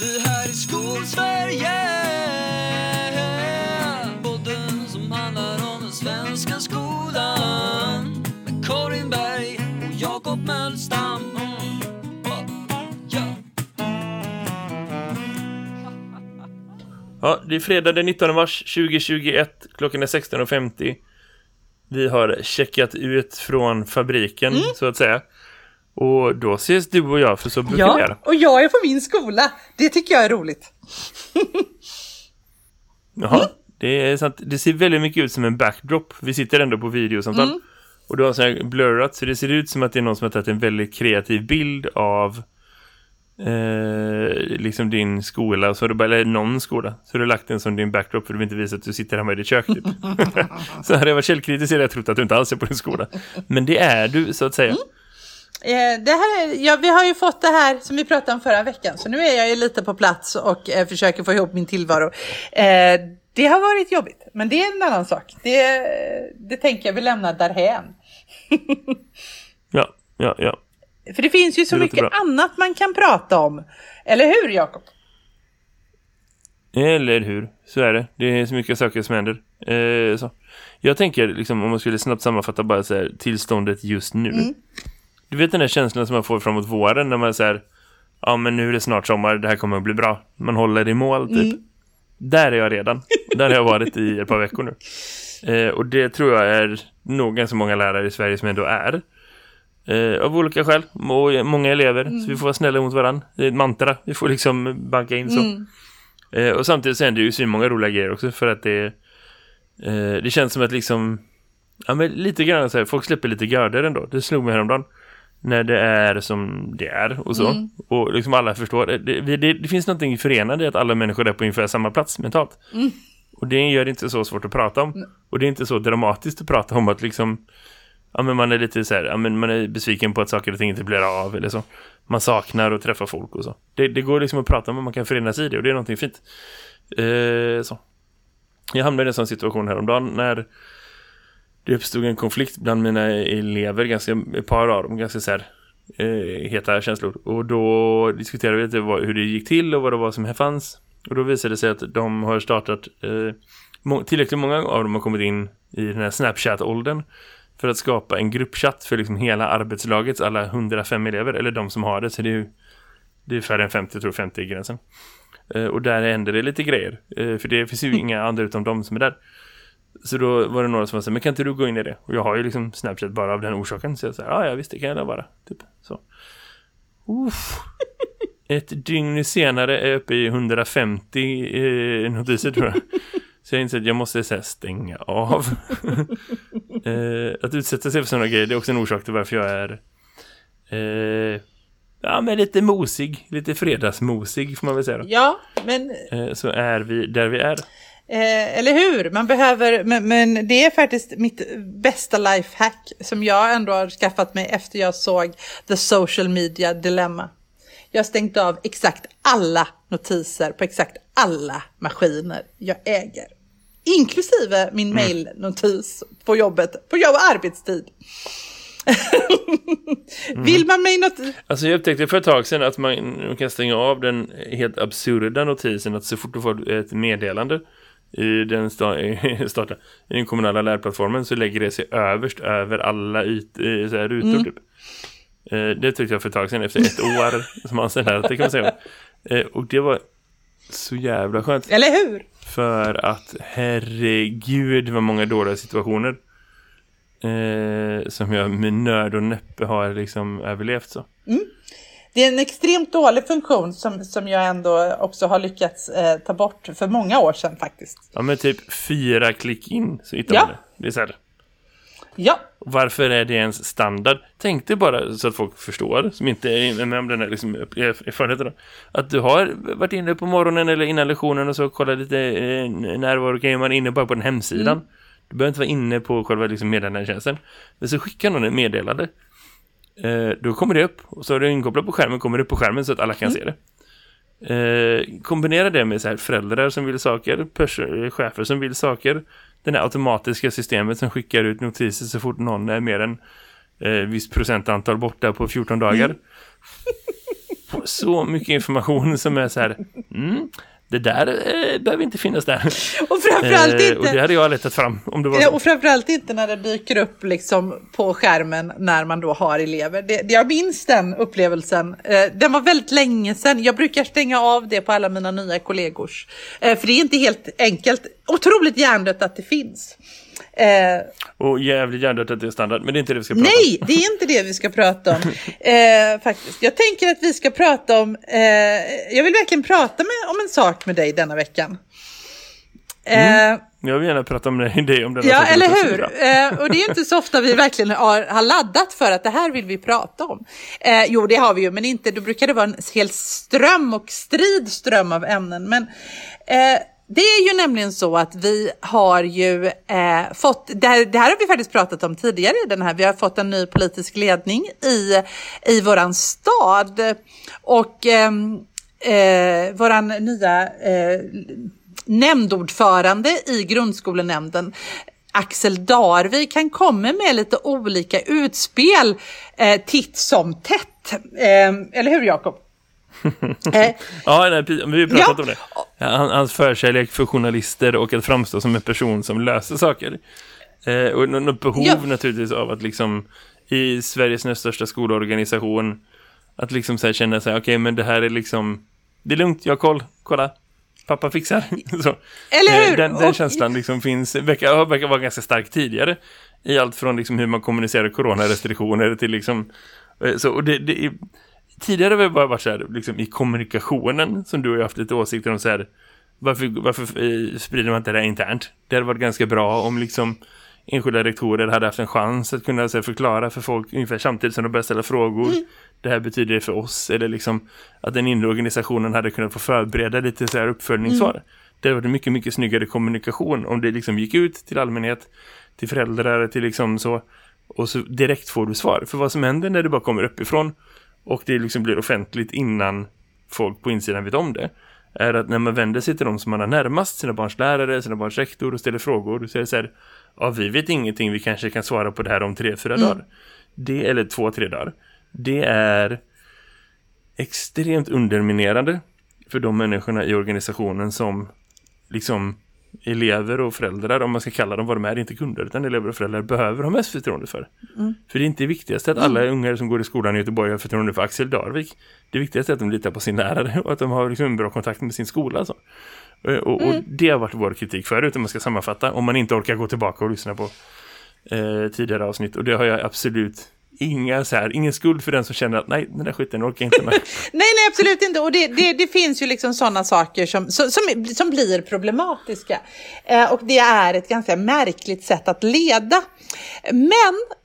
Det här är Skolsverige Podden som handlar om den svenska skolan Med Karin Berg och Jakob Mölstam. Ja, det är fredag den 19 mars 2021. Klockan är 16.50. Vi har checkat ut från fabriken, Mm. så att säga. Och då ses du och jag, för så vi Ja, göra. och jag är på min skola. Det tycker jag är roligt. Jaha, Mm. det är sant. Det ser väldigt mycket ut som en backdrop. Vi sitter ändå på videosamtal. Mm. Och du har så här blurrat, så det ser ut som att det är någon som har tagit en väldigt kreativ bild av eh, liksom din skola. Så har du bara, eller någon skola. Så har du lagt den som din backdrop för du vill inte visa att du sitter hemma i ditt kök typ. så hade jag varit källkritisk hade jag trott att du inte alls är på din skola. Men det är du, så att säga. Eh, det här är, ja, vi har ju fått det här som vi pratade om förra veckan, så nu är jag ju lite på plats och eh, försöker få ihop min tillvaro. Eh, det har varit jobbigt, men det är en annan sak. Det, det tänker jag vi lämnar därhän. Ja, ja, ja. För det finns ju så mycket bra. annat man kan prata om. Eller hur, Jakob? Eller hur? Så är det. Det är så mycket saker som händer. Eh, så. Jag tänker, liksom, om man skulle snabbt sammanfatta bara så här, tillståndet just nu. Mm. Du vet den där känslan som man får framåt våren när man säger ja men nu är det snart sommar, det här kommer att bli bra. Man håller i mål typ. Mm. Där är jag redan. Där har jag varit i ett par veckor nu. Eh, och det tror jag är nog ganska många lärare i Sverige som ändå är. Eh, av olika skäl. Och många elever. Så vi får vara snälla mot varandra. Det är ett mantra. Vi får liksom banka in så. Mm. Eh, och samtidigt så händer det ju så många roliga grejer också för att det eh, det känns som att liksom ja men lite grann så här, folk släpper lite görder ändå. Det slog mig häromdagen när det är som det är och så. Mm. Och liksom alla förstår. Det, det, det, det finns någonting förenande i att alla människor är på ungefär samma plats mentalt. Mm. Och det gör det inte så svårt att prata om. Och det är inte så dramatiskt att prata om att liksom Ja men man är lite så här, ja men man är besviken på att saker och ting inte blir av eller så. Man saknar att träffa folk och så. Det, det går liksom att prata om och man kan förenas i det och det är någonting fint. Eh, så. Jag hamnade i en sån situation häromdagen när det uppstod en konflikt bland mina elever, ganska, ett par av dem, ganska så här eh, heta känslor. Och då diskuterade vi lite vad, hur det gick till och vad det var som här fanns. Och då visade det sig att de har startat, eh, må- tillräckligt många av dem har kommit in i den här Snapchat-åldern för att skapa en gruppchatt för liksom hela arbetslagets alla 105 elever, eller de som har det, så det är ju det är färre än 50, jag tror 50 är gränsen. Eh, och där händer det lite grejer, eh, för det finns ju inga andra utom de som är där. Så då var det några som här, men kan inte du gå in i det? Och jag har ju liksom Snapchat bara av den orsaken, så jag sa, ja, ja visst, det kan jag da vara, typ så. Uff. Ett dygn senare är jag uppe i 150 eh, notiser tror jag. Så jag inser att jag måste så här, stänga av. eh, att utsätta sig för sådana grejer det är också en orsak till varför jag är eh, ja, men lite mosig. Lite fredagsmosig får man väl säga då. Ja, men Eh, så är vi där vi är. Eh, eller hur? Man behöver, men, men det är faktiskt mitt bästa lifehack som jag ändå har skaffat mig efter jag såg The Social Media Dilemma. Jag har stängt av exakt alla notiser på exakt alla maskiner jag äger. Inklusive min mailnotis på jobbet, på jobb och arbetstid. Vill man mig något? Alltså jag upptäckte för ett tag sedan att man kan stänga av den helt absurda notisen att så fort du får ett meddelande i den, starta, i den kommunala lärplattformen så lägger det sig överst över alla yt, eh, så här rutor typ. Eh, det tyckte jag för ett tag sedan efter ett år som anställd det kan man säga. Eh, och det var så jävla skönt. Eller hur? För att herregud vad många dåliga situationer eh, som jag med nöd och näppe har liksom överlevt så. Det är en extremt dålig funktion som, som jag ändå också har lyckats eh, ta bort för många år sedan faktiskt. Ja men typ fyra klick in så hittar Ja. man det. Det är så här. Ja, Varför är det ens standard? Tänk dig bara så att folk förstår, som inte är med om den här liksom, erfarenheten. Att du har varit inne på morgonen eller innan lektionen och så kollar lite eh, närvaro man är inne bara på den hemsidan. Du behöver inte vara inne på själva liksom, meddelandetjänsten. Men så skickar någon ett meddelande. Eh, då kommer det upp och så är det inkopplat på skärmen, kommer det upp på skärmen så att alla kan se det. Eh, kombinera det med så här föräldrar som vill saker, eh, chefer som vill saker, det här automatiska systemet som skickar ut notiser så fort någon är mer än eh, visst procentantal borta på 14 dagar. får så mycket information som är så här, mm, det där eh, behöver inte finnas där. Och framförallt Eh, inte... och det hade jag letat fram om det var Ja, och framförallt inte när det dyker upp liksom på skärmen när man då har elever. Det, det- jag minns den upplevelsen. Eh, den var väldigt länge sedan. Jag brukar stänga av det på alla mina nya kollegors. Eh, för det är inte helt enkelt. Otroligt hjärndött att det finns. Eh, Och jävligt hjärndött att det är standard, men det är inte det vi ska prata om. nej, det är inte det vi ska prata om. Eh, faktiskt. Jag tänker att vi ska prata om... Eh, jag vill verkligen prata med, om en sak med dig denna veckan. Eh, Jag vill gärna prata med dig om den Ja, eller hur? Eh, och det är inte så ofta vi verkligen har, har laddat för att det här vill vi prata om. Eh, jo, det har vi ju, men inte, då brukar det vara en hel ström och strid ström av ämnen. Men eh, det är ju nämligen så att vi har ju eh, fått, det här, det här har vi faktiskt pratat om tidigare i den här, vi har fått en ny politisk ledning i, i våran stad. Och eh, eh, våran nya eh, nämndordförande i grundskolenämnden Axel Darvik kan komma med lite olika utspel eh, titt som tätt. Eh, eller hur Jakob? Eh, Ja, nej, vi har ju pratat Ja. om det. Hans förkärlek för journalister och att framstå som en person som löser saker. Eh, och nå- något behov Ja. naturligtvis av att liksom i Sveriges näst största skolorganisation att liksom så här känna sig, okej men det här är liksom, det är lugnt, jag har koll, kolla, pappa fixar. så. Eller Eh, hur? Den, den Och- känslan liksom finns, verkar, verkar vara ganska stark tidigare. I allt från liksom hur man kommunicerar coronarestriktioner till liksom, eh, så, och det, det tidigare har det bara varit så här, liksom i kommunikationen som du och jag har haft lite åsikter om så här, varför, varför eh, sprider man inte det här internt? Det hade varit ganska bra om liksom enskilda rektorer hade haft en chans att kunna här, förklara för folk ungefär samtidigt som de börjar ställa frågor. Det här betyder det för oss. Eller liksom att den inre organisationen hade kunnat få förbereda lite så här uppföljningssvar. Det hade varit mycket, mycket snyggare kommunikation om det liksom gick ut till allmänhet, till föräldrar, till liksom så. Och så direkt får du svar. För vad som händer när det bara kommer uppifrån och det liksom blir offentligt innan folk på insidan vet om det är att när man vänder sig till de som man har närmast, sina barns lärare, sina barns rektor och ställer frågor så är det så här, ja vi vet ingenting, vi kanske kan svara på det här om tre, fyra dagar. Det, eller två, tre dagar. Det är extremt underminerande för de människorna i organisationen som liksom elever och föräldrar, om man ska kalla dem vad de är, inte kunder utan elever och föräldrar behöver ha mest förtroende för. För det är inte det viktigaste att alla ungar som går i skolan i Göteborg har förtroende för Axel Darvik. Det viktigaste är att de litar på sin lärare och att de har liksom en bra kontakt med sin skola. Alltså. Och, och, och det har varit vår kritik förut om man ska sammanfatta, om man inte orkar gå tillbaka och lyssna på eh, tidigare avsnitt. Och det har jag absolut inga så här, ingen skuld för den som känner att nej, den där skiten orkar inte med. Nej, nej, absolut inte. Och det, det, det finns ju liksom sådana saker som, som, som, blir problematiska. Eh, och det är ett ganska märkligt sätt att leda. Men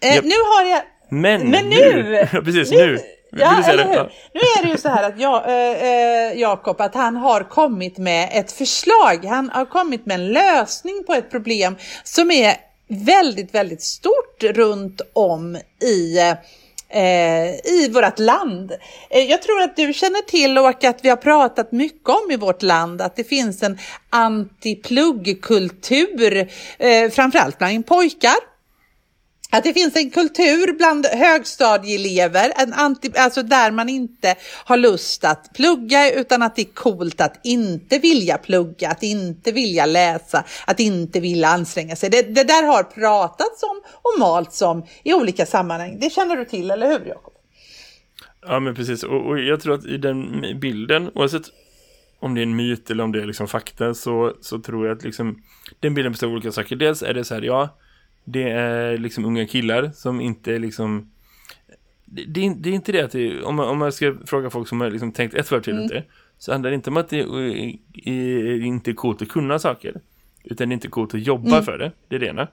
eh, Japp. nu har jag... Men, Men nu! Ja, precis, nu! Ja, eller hur? Ja. Nu är det ju så här att jag, eh, eh, Jakob, att han har kommit med ett förslag. Han har kommit med en lösning på ett problem som är väldigt, väldigt stort runt om i eh, i vårt land. Eh, Jag tror att du känner till och att vi har pratat mycket om i vårt land att det finns en antipluggkultur, eh, framförallt bland pojkar. Att det finns en kultur bland högstadieelever, en anti, alltså där man inte har lust att plugga utan att det är coolt att inte vilja plugga, att inte vilja läsa, att inte vilja anstränga sig. Det, det där har pratats om och malts om i olika sammanhang. Det känner du till, eller hur Jakob? Ja, men precis. Och, och jag tror att i den bilden, oavsett om det är en myt eller om det är liksom fakta, så, så tror jag att liksom, den bilden består av olika saker. Dels är det så här, ja, det är liksom unga killar som inte liksom... Det, det, är, det är inte det att det, om, man, om man ska fråga folk som har liksom tänkt ett varv till det, så handlar det inte om att det är, är inte är coolt att kunna saker, utan det är inte coolt att jobba för det. Det är det ena.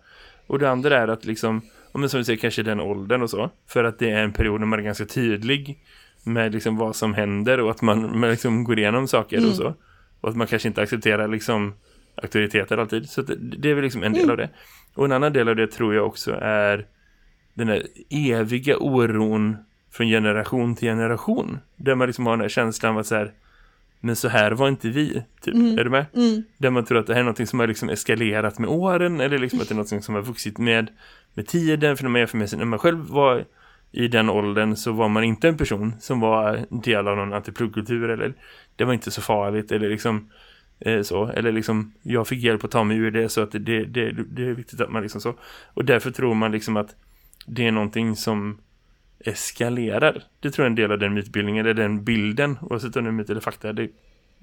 Och det andra är att liksom, om man som du säger, kanske den åldern och så, för att det är en period när man är ganska tydlig med liksom vad som händer och att man, man liksom går igenom saker och så. Och att man kanske inte accepterar liksom auktoriteter alltid. Så det, är väl liksom en del av det. Och en annan del av det tror jag också är den där eviga oron från generation till generation. Där man liksom har den här känslan av att så här, men så här var inte vi, typ. Är du med? Där man tror att det här är något som har liksom eskalerat med åren eller liksom att det är något som har vuxit med, med tiden. För när man jämför med sig, när man själv var i den åldern så var man inte en person som var del av någon antiplugkultur eller det var inte så farligt eller liksom så, eller liksom jag fick hjälp att ta mig ur det så att det, det, det, är viktigt att man liksom så och därför tror man liksom att det är någonting som eskalerar. Det tror jag är en del av den mytbildningen eller den bilden, oavsett om det är myt eller fakta. Det,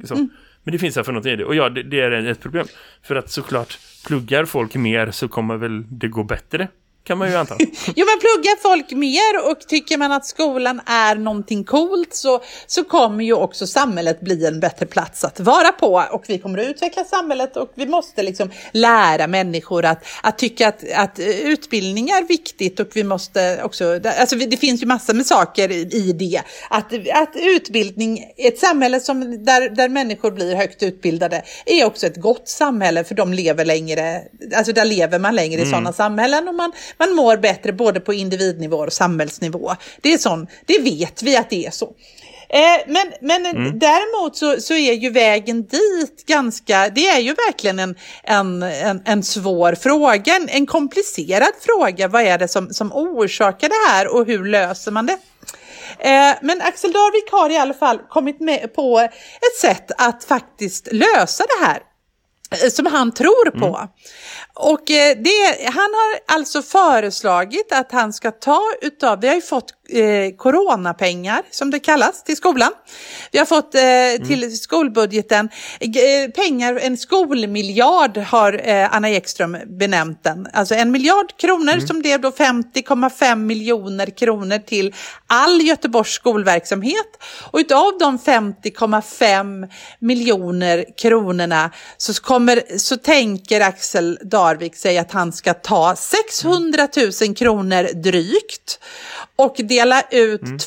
så. Mm. Men det finns för något i det. Och ja, det, det är ett problem. För att såklart, pluggar folk mer så kommer väl det gå bättre kan man ju anta. jo, men pluggar folk mer och tycker man att skolan är någonting coolt så, så kommer ju också samhället bli en bättre plats att vara på och vi kommer att utveckla samhället och vi måste liksom lära människor att, att tycka att, att utbildning är viktigt och vi måste också, alltså det finns ju massor med saker i det. Att, att utbildning, ett samhälle som, där, där människor blir högt utbildade är också ett gott samhälle för de lever längre, alltså där lever man längre mm. i sådana samhällen och man, man mår bättre både på individnivå och samhällsnivå. Det är sån, det vet vi att det är så. Eh, men men mm. däremot så, så är ju vägen dit ganska, det är ju verkligen en, en, en, en svår fråga, en, en komplicerad fråga. Vad är det som, som orsakar det här och hur löser man det? Eh, men Axel Darvik har i alla fall kommit med på ett sätt att faktiskt lösa det här som han tror på. Mm. Och eh, det, han har alltså föreslagit att han ska ta utav, vi har ju fått eh, coronapengar som det kallas till skolan. Vi har fått eh, mm. till skolbudgeten eh, pengar, en skolmiljard har eh, Anna Ekström benämnt den. Alltså en miljard kronor mm. som blev då 50,5 miljoner kronor till all Göteborgs skolverksamhet. Och utav de 50,5 miljoner kronorna så, kommer, så tänker Axel Darvik sig att han ska ta 600 000 kronor drygt och dela ut mm.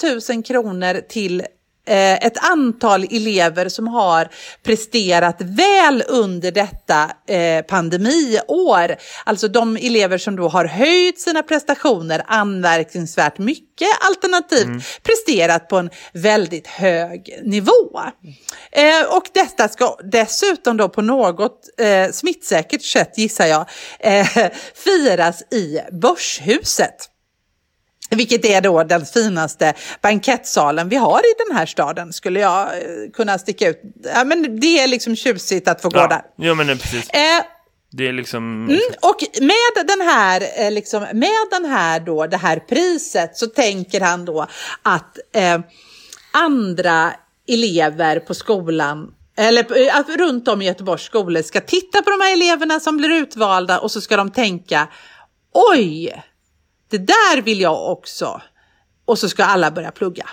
2000 kronor till eh, ett antal elever som har presterat väl under detta eh, pandemiår. Alltså de elever som då har höjt sina prestationer anmärkningsvärt mycket alternativt mm. presterat på en väldigt hög nivå. Eh, och detta ska dessutom då på något eh, smittsäkert sätt gissar jag eh, firas i Börshuset. Vilket är då den finaste bankettsalen vi har i den här staden, skulle jag eh, kunna sticka ut. Ja, men det är liksom tjusigt att få ja. gå där. Ja, men precis. Eh, det är liksom... Mm, och med den här, eh, liksom, med den här då, det här priset så tänker han då att eh, andra elever på skolan eller eh, att runt om i Göteborgs skolor ska titta på de här eleverna som blir utvalda och så ska de tänka oj, det där vill jag också. Och så ska alla börja plugga.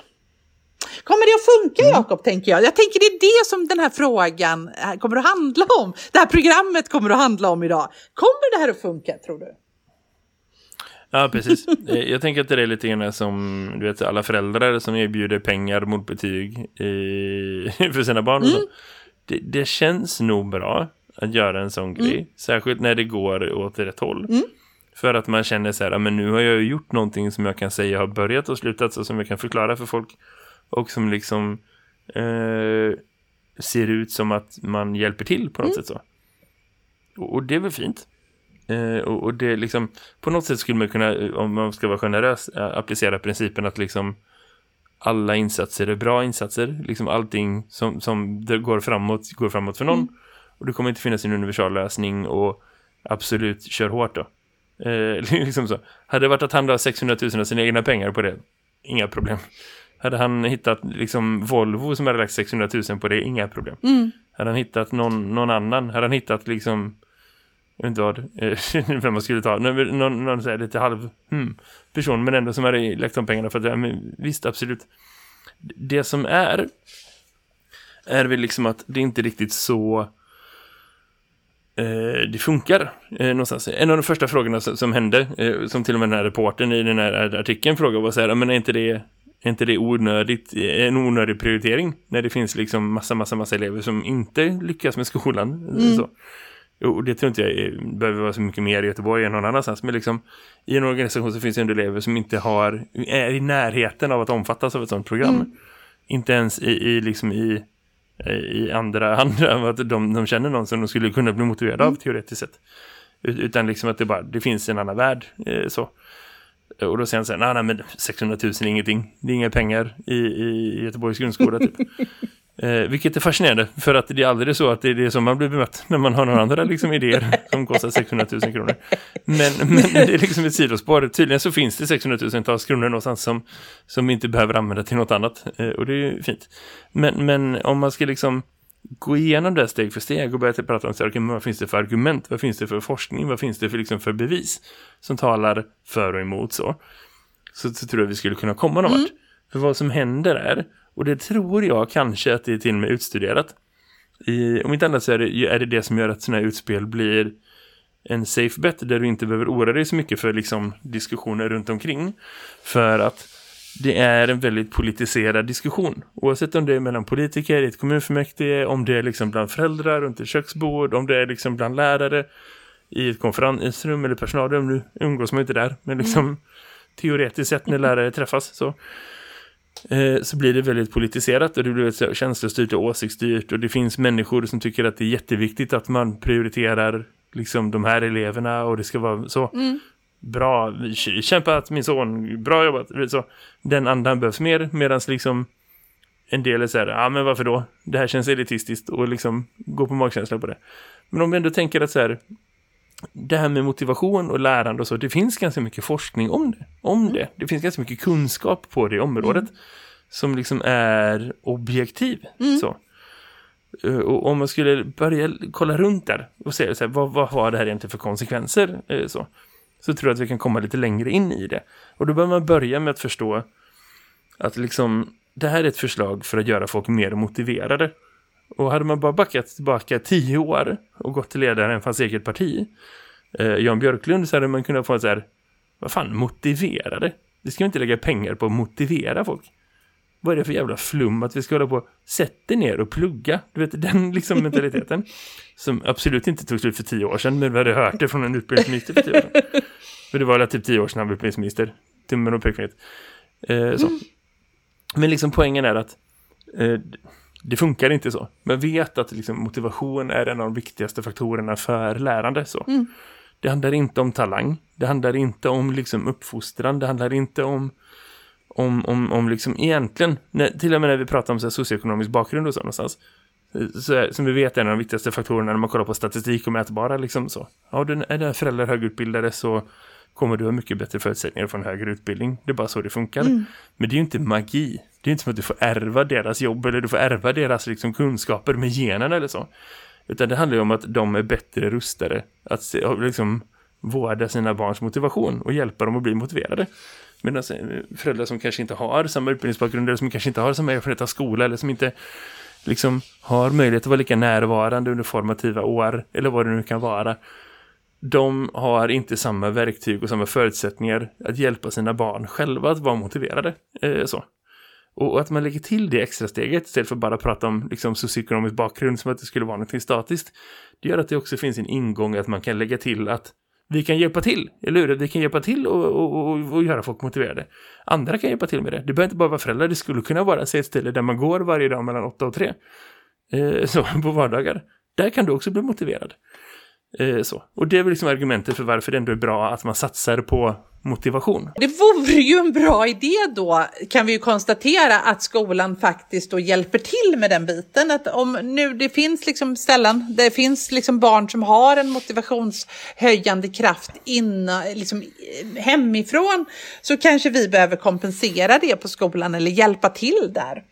Kommer det att funka mm. Jakob, tänker jag? Jag tänker det är det som den här frågan kommer att handla om. Det här programmet kommer att handla om idag. Kommer det här att funka, tror du? Ja, precis. Eh, jag tänker att det är lite grann som du vet, alla föräldrar som erbjuder pengar mot betyg i, för sina barn. Mm. Det, det, känns nog bra att göra en sån grej. Mm. Särskilt när det går åt rätt håll. Mm. För att man känner så här, men nu har jag gjort någonting som jag kan säga har börjat och slutat så som jag kan förklara för folk. Och som liksom eh, ser ut som att man hjälper till på något mm. sätt så. Och, och, det är väl fint. Eh, och, och, det liksom, på något sätt skulle man kunna, om man ska vara generös, eh, applicera principen att liksom alla insatser är bra insatser. Liksom allting som, som går framåt, går framåt för någon. Mm. Och det kommer inte finnas en universal lösning och absolut kör hårt då. Eh, liksom så. Hade det varit att han la 600 000 av sina egna pengar på det, inga problem. Hade han hittat liksom Volvo som hade lagt 600 000 på det, inga problem. Mm. Hade han hittat någon, någon annan, hade han hittat liksom jag vet inte vad, eh, vem man skulle ta, någon, någon, någon så här, lite halv hmm, person, men ändå som hade lagt de pengarna för att, ja, men, visst, absolut. Det som är, är väl liksom att det inte riktigt så det funkar eh, någonstans. En av de första frågorna som, som hände, eh, som till och med den här reporten i den här artikeln frågade var så här, men är inte det, är inte det onödigt, en onödig prioritering när det finns liksom massa, massa, massa elever som inte lyckas med skolan? Mm. Så. Och det tror inte jag är, behöver vara så mycket mer i Göteborg än någon annanstans. Men liksom, i en organisation så finns det elever som inte har, är i närheten av att omfattas av ett sådant program. Mm. Inte ens i, i, liksom i i andra hand att de, de känner någon som de skulle kunna bli motiverade av mm. teoretiskt sett. Utan liksom att det bara det finns en annan värld eh, så. Och då säger han så här, nej, nej men 600 000 är ingenting. Det är inga pengar i, i Göteborgs grundskola typ. Eh, vilket är fascinerande för att det är aldrig så att det är det som man blir bemött när man har några andra liksom, idéer som kostar 600 000 kronor. Men, men det är liksom ett sidospår. Tydligen så finns det 600 000 tals kronor någonstans som, som inte behöver använda till något annat. Eh, och det är fint. Men, men om man ska liksom gå igenom det steg för steg och börja prata om så här, okay, vad finns det för argument, vad finns det för forskning, vad finns det för, liksom, för bevis som talar för och emot så. Så, så tror jag vi skulle kunna komma någon mm. För vad som händer är och det tror jag kanske att det är till och med utstuderat. I, om inte annat så är det, är det det som gör att sådana här utspel blir en safe bet där du inte behöver oroa dig så mycket för liksom, diskussioner runt omkring. För att det är en väldigt politiserad diskussion. Oavsett om det är mellan politiker i ett kommunfullmäktige, om det är liksom bland föräldrar runt ett köksbord, om det är liksom bland lärare i ett konferensrum eller personalrum. Nu umgås man inte där, men liksom mm. teoretiskt sett när lärare träffas så så blir det väldigt politiserat och det blir känslostyrt och åsiktsstyrt och det finns människor som tycker att det är jätteviktigt att man prioriterar liksom de här eleverna och det ska vara så mm. bra, kämpat min son, bra jobbat så, den andan behövs mer medan liksom en del är så här, ja ah, men varför då? Det här känns elitistiskt och liksom gå på magkänsla på det. Men om vi ändå tänker att så här, det här med motivation och lärande och så, det finns ganska mycket forskning om det. Om mm. det. Det finns ganska mycket kunskap på det området mm. som liksom är objektiv. Mm. Så. Eh, och om man skulle börja kolla runt där och se så här, vad, vad har det här egentligen för konsekvenser eh, så, så tror jag att vi kan komma lite längre in i det. Och då bör man börja med att förstå att liksom det här är ett förslag för att göra folk mer motiverade. Och hade man bara backat tillbaka tio år och gått till ledaren hans eget parti, eh, Jan Björklund, så hade man kunnat få så här, vad fan, motiverade? Vi ska inte lägga pengar på att motivera folk. Vad är det för jävla flum att vi ska hålla på sätta ner och plugga? Du vet, den liksom mentaliteten. som absolut inte tog slut för tio år sedan, men vi hade hört det från en utbildningsminister för tio år sedan. För det var typ tio år sedan han var utbildningsminister. Tummen och pekfingret. Eh, så. Mm. Men liksom poängen är att eh, det funkar inte så. Men vet att liksom, motivation är en av de viktigaste faktorerna för lärande. Så. Mm. Det handlar inte om talang. Det handlar inte om liksom, uppfostran. Det handlar inte om om, om, om liksom egentligen, när, till och med när vi pratar om så här, socioekonomisk bakgrund och så någonstans, så är, som vi vet är en av de viktigaste faktorerna när man kollar på statistik och mätbara liksom så. Ja, är det föräldrar högutbildade så kommer du ha mycket bättre förutsättningar för en högre utbildning. Det är bara så det funkar. Mm. Men det är ju inte magi. Det är inte som att du får ärva deras jobb eller du får ärva deras liksom, kunskaper med genen eller så. Utan det handlar ju om att de är bättre rustade att liksom, vårda sina barns motivation och hjälpa dem att bli motiverade. Medan föräldrar som kanske inte har samma utbildningsbakgrund eller som kanske inte har samma erfarenhet av skola eller som inte liksom har möjlighet att vara lika närvarande under formativa år eller vad det nu kan vara de har inte samma verktyg och samma förutsättningar att hjälpa sina barn själva att vara motiverade. Eh, så. Och att man lägger till det extra steget istället för att bara prata om liksom, socioekonomisk bakgrund som att det skulle vara något statiskt. Det gör att det också finns en ingång att man kan lägga till att vi kan hjälpa till, eller hur? Vi kan hjälpa till och, och, och, och, göra folk motiverade. Andra kan hjälpa till med det. Det behöver inte bara vara föräldrar. Det skulle kunna vara ett ställe där man går varje dag mellan 8 och 3. Eh, så, på vardagar. Där kan du också bli motiverad. Eh, så. Och det är väl liksom argumentet för varför det ändå är bra att man satsar på motivation. Det vore ju en bra idé då, kan vi ju konstatera, att skolan faktiskt då hjälper till med den biten. Att om nu det finns liksom ställen, det finns liksom barn som har en motivationshöjande kraft inna, liksom hemifrån, så kanske vi behöver kompensera det på skolan eller hjälpa till där.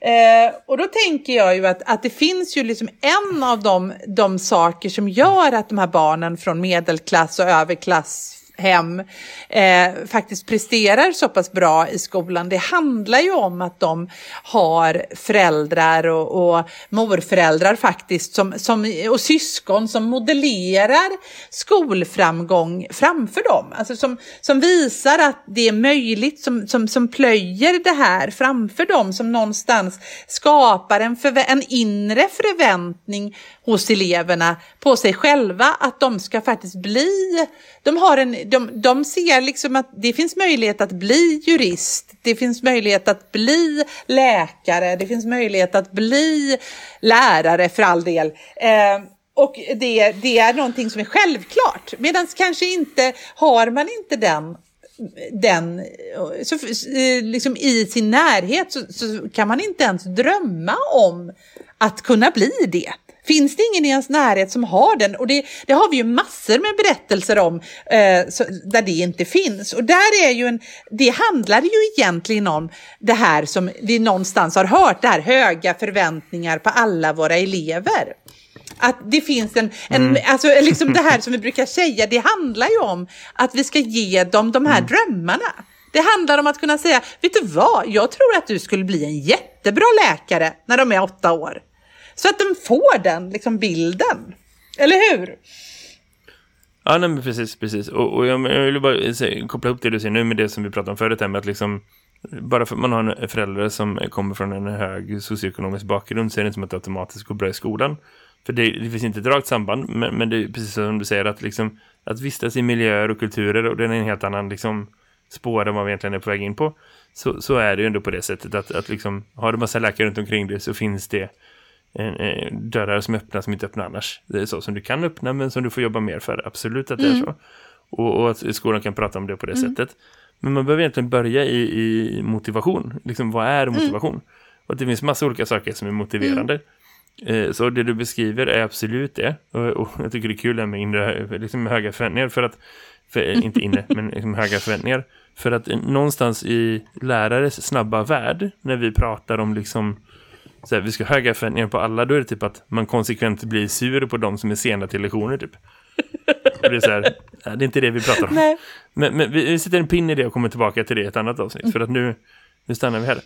Eh, och då tänker jag ju att, att det finns ju liksom en av de, de saker som gör att de här barnen från medelklass och överklass hem eh, faktiskt presterar så pass bra i skolan. Det handlar ju om att de har föräldrar och, och morföräldrar faktiskt som, som, och syskon som modellerar skolframgång framför dem. Alltså som, som visar att det är möjligt, som, som, som plöjer det här framför dem, som någonstans skapar en, en inre förväntning hos eleverna på sig själva att de ska faktiskt bli, de, har en, de, de ser liksom att det finns möjlighet att bli jurist, det finns möjlighet att bli läkare, det finns möjlighet att bli lärare för all del. Eh, och det, det är någonting som är självklart, medan kanske inte har man inte den den, så, eh, liksom i sin närhet så, så kan man inte ens drömma om att kunna bli det. Finns det ingen i ens närhet som har den? Och det, det har vi ju massor med berättelser om eh, så, där det inte finns. Och där är ju en, det handlar ju egentligen om det här som vi någonstans har hört, det här höga förväntningar på alla våra elever. Att det finns en, en mm. alltså liksom det här som vi brukar säga, det handlar ju om att vi ska ge dem de här mm. drömmarna. Det handlar om att kunna säga, vet du vad, jag tror att du skulle bli en jättebra läkare när de är åtta år. Så att den får den liksom, bilden. Eller hur? Ja, nej, men precis, precis. Och, och jag, jag vill bara se, koppla upp det du säger nu med det som vi pratade om förut, med att liksom bara för att man har en förälder som kommer från en hög socioekonomisk bakgrund så är det inte som att det automatiskt går bra i skolan. För det, det finns inte ett rakt samband, men, men, det är precis som du säger att, liksom, att vistas i miljöer och kulturer och det är en helt annan liksom, spår än vad vi egentligen är på väg in på. Så, så är det ju ändå på det sättet att, att liksom, har du massa läkare runt omkring dig så finns det en, dörrar som öppnas som inte öppnar annars. Det är så som du kan öppna men som du får jobba mer för. Absolut att det mm. är så. Och, och, att skolan kan prata om det på det mm. sättet. Men man behöver egentligen börja i, i motivation. Liksom, vad är mm. motivation? Mm. Och det finns massa olika saker som är motiverande. Mm. Eh, så det du beskriver är absolut det. Och, och jag tycker det är kul med inre, liksom höga förväntningar. För att, för, eh, inte inne, men liksom höga förväntningar. För att någonstans i lärares snabba värld, när vi pratar om liksom så här, vi ska ha höga förväntningar på alla, då är det typ att man konsekvent blir sur på de som är sena till lektioner typ. Och det är så här, ja, det är inte det vi pratar om. Nej. Men, men vi, vi sätter en pin i det och kommer tillbaka till det i ett annat avsnitt. För att nu, nu stannar vi här.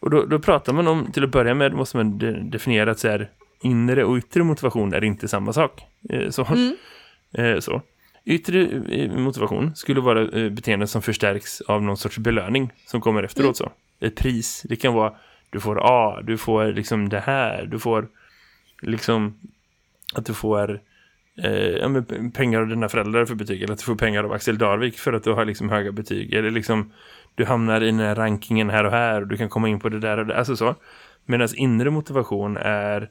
Och då, då pratar man om, till att börja med måste man de, definiera att så här, inre och yttre motivation är inte samma sak. Eh, så. Mm. Eh, så. Yttre eh, motivation skulle vara beteenden som förstärks av någon sorts belöning som kommer efteråt mm. så. Ett pris, det kan vara du får A, du får liksom det här, du får liksom att du får eh, ja, pengar av dina föräldrar för betyg eller att du får pengar av Axel Darvik för att du har liksom höga betyg eller liksom du hamnar i den här rankingen här och här och du kan komma in på det där och det, alltså så. Medan inre motivation är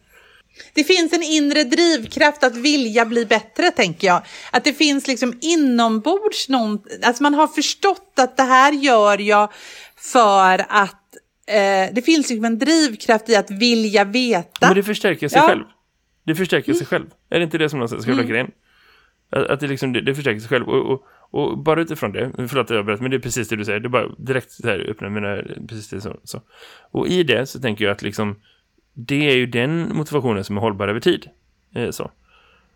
det finns en inre drivkraft att vilja bli bättre, tänker jag. Att det finns liksom inombords någon... Alltså man har förstått att det här gör jag för att eh, det finns liksom en drivkraft i att vilja veta. Men det förstärker sig ja. själv. Det förstärker mm. sig själv. Är det inte det som någonstans ska mm. grejen? Att, att det, liksom, det, det, förstärker sig själv. Och, och, och, bara utifrån det, förlåt att jag berättar, men det är precis det du säger. Det är bara direkt så här öppna mina, precis det så, så. Och i det så tänker jag att liksom, det är ju den motivationen som är hållbar över tid. Eh, så.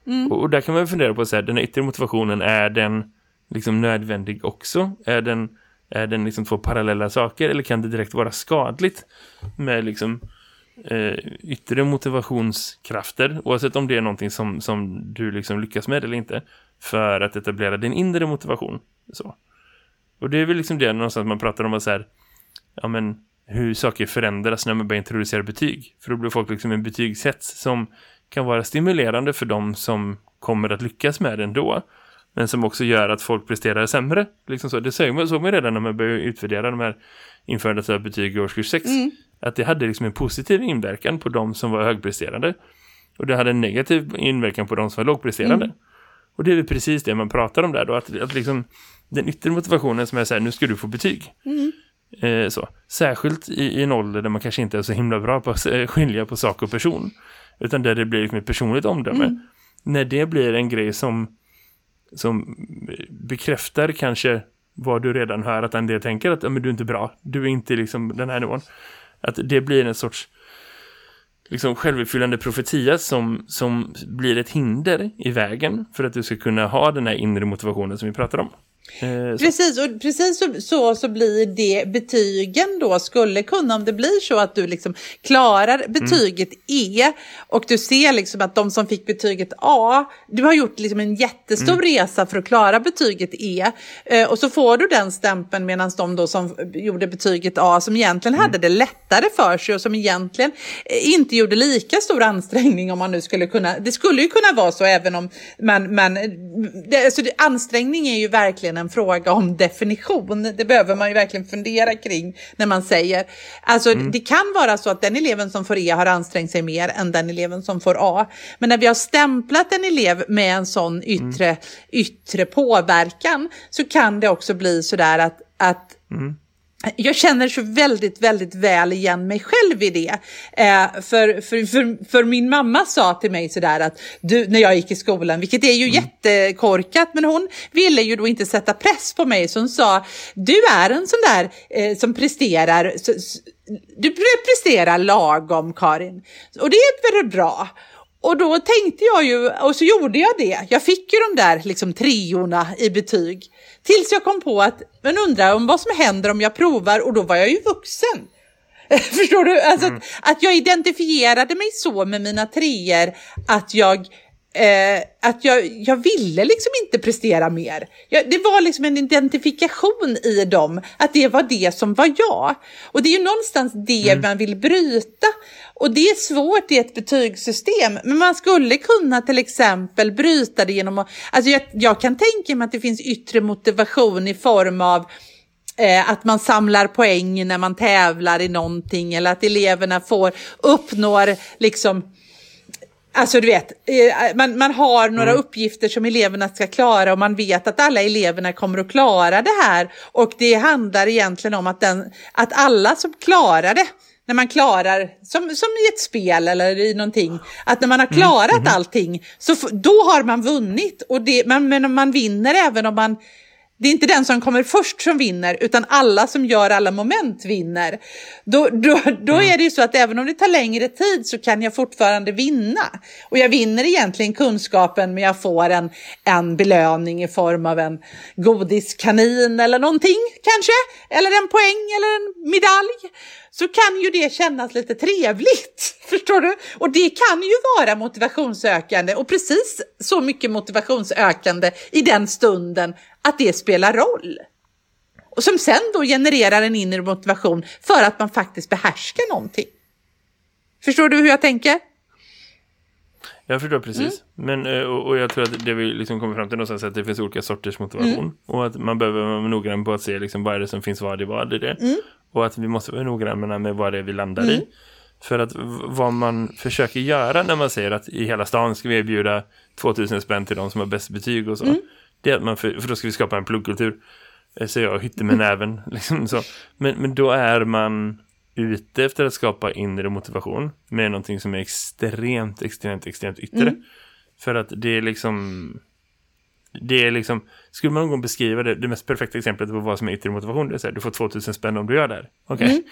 Mm. Och, och, där kan man fundera på så här, den yttre motivationen, är den liksom nödvändig också? Är den är den liksom två parallella saker eller kan det direkt vara skadligt med liksom eh, yttre motivationskrafter oavsett om det är någonting som, som du liksom lyckas med eller inte för att etablera din inre motivation så. Och det är väl liksom det någonstans man pratar om att så här, ja men hur saker förändras när man börjar introducera betyg. För då blir folk liksom en betygshets som kan vara stimulerande för de som kommer att lyckas med det ändå. Men som också gör att folk presterar sämre. Liksom så. Det såg man, såg man redan när man började utvärdera de här införandet av betyg i årskurs 6. Mm. Att det hade liksom en positiv inverkan på de som var högpresterande. Och det hade en negativ inverkan på de som var lågpresterande. Mm. Och det är väl precis det man pratar om där då. Att, att liksom den yttre motivationen som är så här, nu ska du få betyg. Mm. Eh, så. Särskilt i, i en ålder där man kanske inte är så himla bra på att skilja på sak och person. Utan där det blir liksom ett personligt omdöme. Mm. När det blir en grej som som bekräftar kanske vad du redan hör att en del tänker att men du är inte bra, du är inte liksom den här nivån. Att det blir en sorts liksom självuppfyllande profetia som, som blir ett hinder i vägen för att du ska kunna ha den här inre motivationen som vi pratar om. Eh, precis, och precis så, så, så, blir det betygen då skulle kunna, om det blir så att du liksom klarar mm. betyget mm. E och du ser liksom att de som fick betyget A, du har gjort liksom en jättestor mm. resa för att klara betyget E eh, och så får du den stämpeln medan de då som gjorde betyget A som egentligen mm. hade det lättare för sig och som egentligen eh, inte gjorde lika stor ansträngning om man nu skulle kunna, det skulle ju kunna vara så även om man, man det, alltså ansträngning är ju verkligen verkligen en fråga om definition. Det behöver man ju verkligen fundera kring när man säger. Alltså mm. det kan vara så att den eleven som får E har ansträngt sig mer än den eleven som får A. Men när vi har stämplat en elev med en sån yttre, mm. yttre påverkan så kan det också bli sådär att, att mm jag känner så väldigt, väldigt väl igen mig själv i det. Eh, för, för, för, för, min mamma sa till mig sådär att du, när jag gick i skolan, vilket är ju mm. jättekorkat, men hon ville ju då inte sätta press på mig. Så hon sa, du är en sån där eh, som presterar, så, du presterar lagom Karin. Och det är väldigt bra. Och då tänkte jag ju, och så gjorde jag det. Jag fick ju de där liksom treorna i betyg. Tills jag kom på att, men undrar om vad som händer om jag provar och då var jag ju vuxen. Förstår du? Alltså mm. att, att jag identifierade mig så med mina treor att jag Eh, att jag, jag ville liksom inte prestera mer. Jag, det var liksom en identifikation i dem, att det var det som var jag. Och det är ju någonstans det mm. man vill bryta. Och det är svårt i ett betygssystem, men man skulle kunna till exempel bryta det genom att, alltså jag, jag kan tänka mig att det finns yttre motivation i form av eh, att man samlar poäng när man tävlar i någonting eller att eleverna får uppnår liksom Alltså du vet, eh, man, man har några mm. uppgifter som eleverna ska klara och man vet att alla eleverna kommer att klara det här. Och det handlar egentligen om att, den, att alla som klarar det, när man klarar, som, som i ett spel eller i någonting, att när man har mm, klarat mm. allting, så då har man vunnit. Och det, man, men man vinner även om man det är inte den som kommer först som vinner, utan alla som gör alla moment vinner. Då, då, då mm. är det ju så att även om det tar längre tid så kan jag fortfarande vinna. Och jag vinner egentligen kunskapen, men jag får en, en belöning i form av en godiskanin eller någonting kanske. Eller en poäng eller en medalj så kan ju det kännas lite trevligt. Förstår du? Och det kan ju vara motivationsökande och precis så mycket motivationsökande i den stunden att det spelar roll. Och som sen då genererar en inre motivation för att man faktiskt behärskar någonting. Förstår du hur jag tänker? Jag förstår precis. Mm. Men, eh, och, och, jag tror att det vi liksom kommer fram till någonstans är att det finns olika sorters motivation. Mm. Och att man behöver vara noggrann på att se liksom vad är det som finns vad i vad i det. Mm. Och att vi måste vara noggranna med vad det är vi landar i. Mm. För att vad man försöker göra när man säger att i hela stan ska vi erbjuda 2000 spänn till de som har bäst betyg och så. Det är att man, för, för då ska vi skapa en pluggkultur. Eh, så jag hytte med näven. Liksom så. Men, men då är man ute efter att skapa inre motivation med någonting som är extremt, extremt, extremt yttre. Mm. För att det är liksom det är liksom, skulle man någon gång beskriva det, det mest perfekta exemplet på vad som är yttre motivation, det är så här, du får 2000 spänn om du gör det här. Okej. Okay. Mm.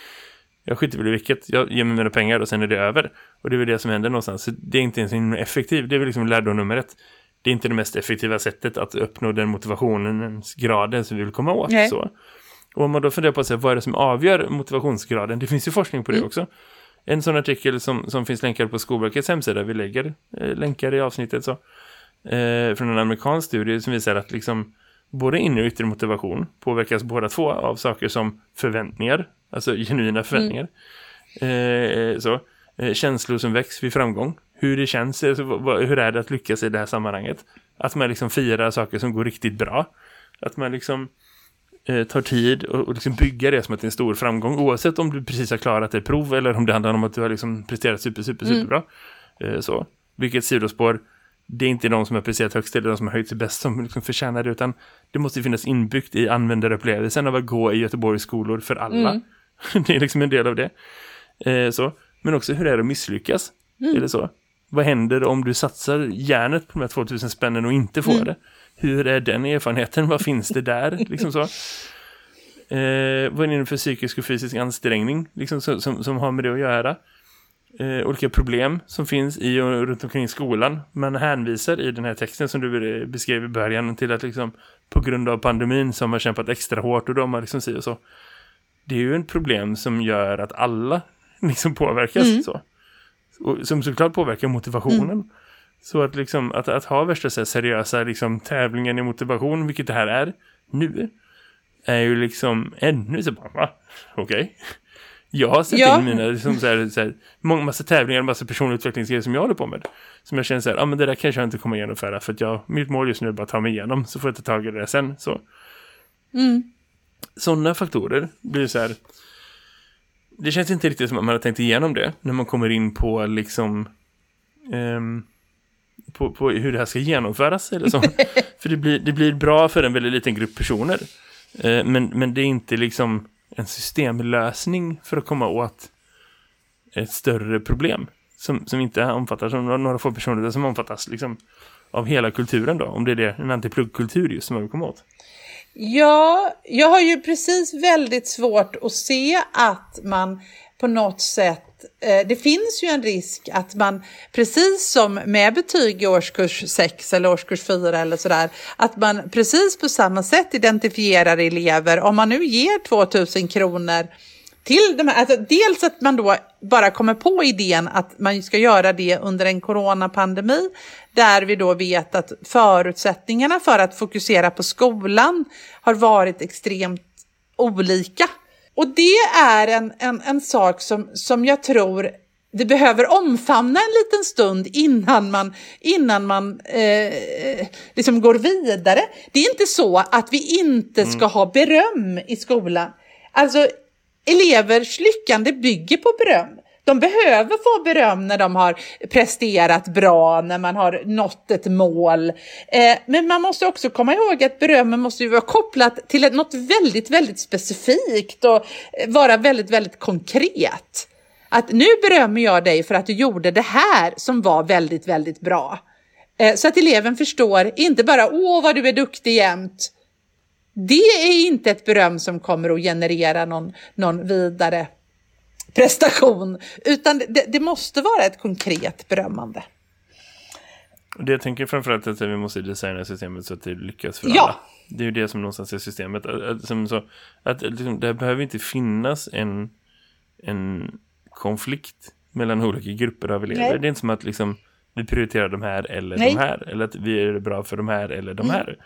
Jag skiter väl i vilket, jag ger mig mina pengar och sen är det över. Och det är väl det som händer någonstans. Så det är inte ens effektivt, det är väl liksom lärdom nummer ett. Det är inte det mest effektiva sättet att uppnå den motivationens graden som vi vill komma åt. Så. Och om man då funderar på sig, vad är det som avgör motivationsgraden? Det finns ju forskning på det mm. också. En sån artikel som, som finns länkad på Skolverkets hemsida, vi lägger eh, länkar i avsnittet så eh, från en amerikansk studie som visar att liksom både inre och yttre motivation påverkas båda två av saker som förväntningar, alltså genuina förväntningar. Mm. Eh, så, eh, känslor som väcks vid framgång. Hur det känns, alltså, hur är det att lyckas i det här sammanhanget? Att man liksom firar saker som går riktigt bra. Att man liksom eh, tar tid och, och liksom bygga det som att det är en stor framgång. Oavsett om du precis har klarat ett prov eller om det handlar om att du har liksom presterat super, super, mm. superbra. Eh, så. Vilket sidospår det är inte de som har presterat högst eller de som har höjt sig bäst som liksom förtjänar det utan det måste finnas inbyggt i användarupplevelsen av att gå i Göteborgs skolor för alla. Mm. det är liksom en del av det. Eh, så. Men också hur är det att misslyckas? Mm. Är det så? Vad händer om du satsar järnet på de här 2000 spännen och inte får mm. det? Hur är den erfarenheten? Vad finns det där? liksom så. Eh, vad är det för psykisk och fysisk ansträngning liksom, som, som, som har med det att göra? eh, olika problem som finns i och runt omkring skolan. Man hänvisar i den här texten som du beskrev i början till att liksom på grund av pandemin som har kämpat extra hårt och de har liksom sig och så. Det är ju en problem som gör att alla liksom påverkas mm. så. Och som såklart påverkar motivationen. Mm. Så att, liksom, att, att ha värsta så seriösa liksom, tävlingen i motivation, vilket det här är nu, är ju liksom ännu så bara, okej. Okay. Jag har sett ja. in mina liksom, så här, så här, många, massa tävlingar, massa personlig utvecklingsgrejer som jag håller på med. Som jag känner så här, ah, men det där kanske jag inte kommer genomföra för att jag, mitt mål just nu är bara att ta mig igenom så får jag ta tag i det sen. Så. Mm. Sådana faktorer blir så här... Det känns inte riktigt som att man har tänkt igenom det när man kommer in på liksom... ehm, på, på hur det här ska genomföras eller så. för det blir, det blir bra för en väldigt liten grupp personer. Eh, men, men det är inte liksom en systemlösning för att komma åt ett större problem. Som, som inte omfattas av några få personer utan som omfattas liksom av hela kulturen då. Om det är det, en antipluggkultur just som man vill komma åt. Ja, jag har ju precis väldigt svårt att se att man på något sätt eh, det finns ju en risk att man, precis som med betyg i årskurs 6 eller årskurs 4 eller sådär, att man precis på samma sätt identifierar elever. Om man nu ger 2000 kronor till de här, alltså dels att man då bara kommer på idén att man ska göra det under en coronapandemi, där vi då vet att förutsättningarna för att fokusera på skolan har varit extremt olika. Och det är en, en, en sak som, som jag tror vi behöver omfamna en liten stund innan man, innan man eh, liksom går vidare. Det är inte så att vi inte ska ha beröm i skolan. Alltså elevers lyckande bygger på beröm. De behöver få beröm när de har presterat bra, när man har nått ett mål. Eh, men man måste också komma ihåg att berömmen måste ju vara kopplat till något väldigt, väldigt specifikt och eh, vara väldigt, väldigt konkret. Att nu berömmer jag dig för att du gjorde det här som var väldigt, väldigt bra. Eh, så att eleven förstår, inte bara åh vad du är duktig jämt. Det är inte ett beröm som kommer att generera någon, någon vidare prestation, utan det, det måste vara ett konkret berömmande. Det jag tänker framförallt är att vi måste designa systemet så att det lyckas för Ja. alla. Det är ju det som någonstans är systemet. Att, att, som så, att liksom, det behöver inte finnas en, en konflikt mellan olika grupper av elever. Nej. Det är inte som att liksom, vi prioriterar de här eller Nej. de här. Eller att vi är bra för de här eller de här.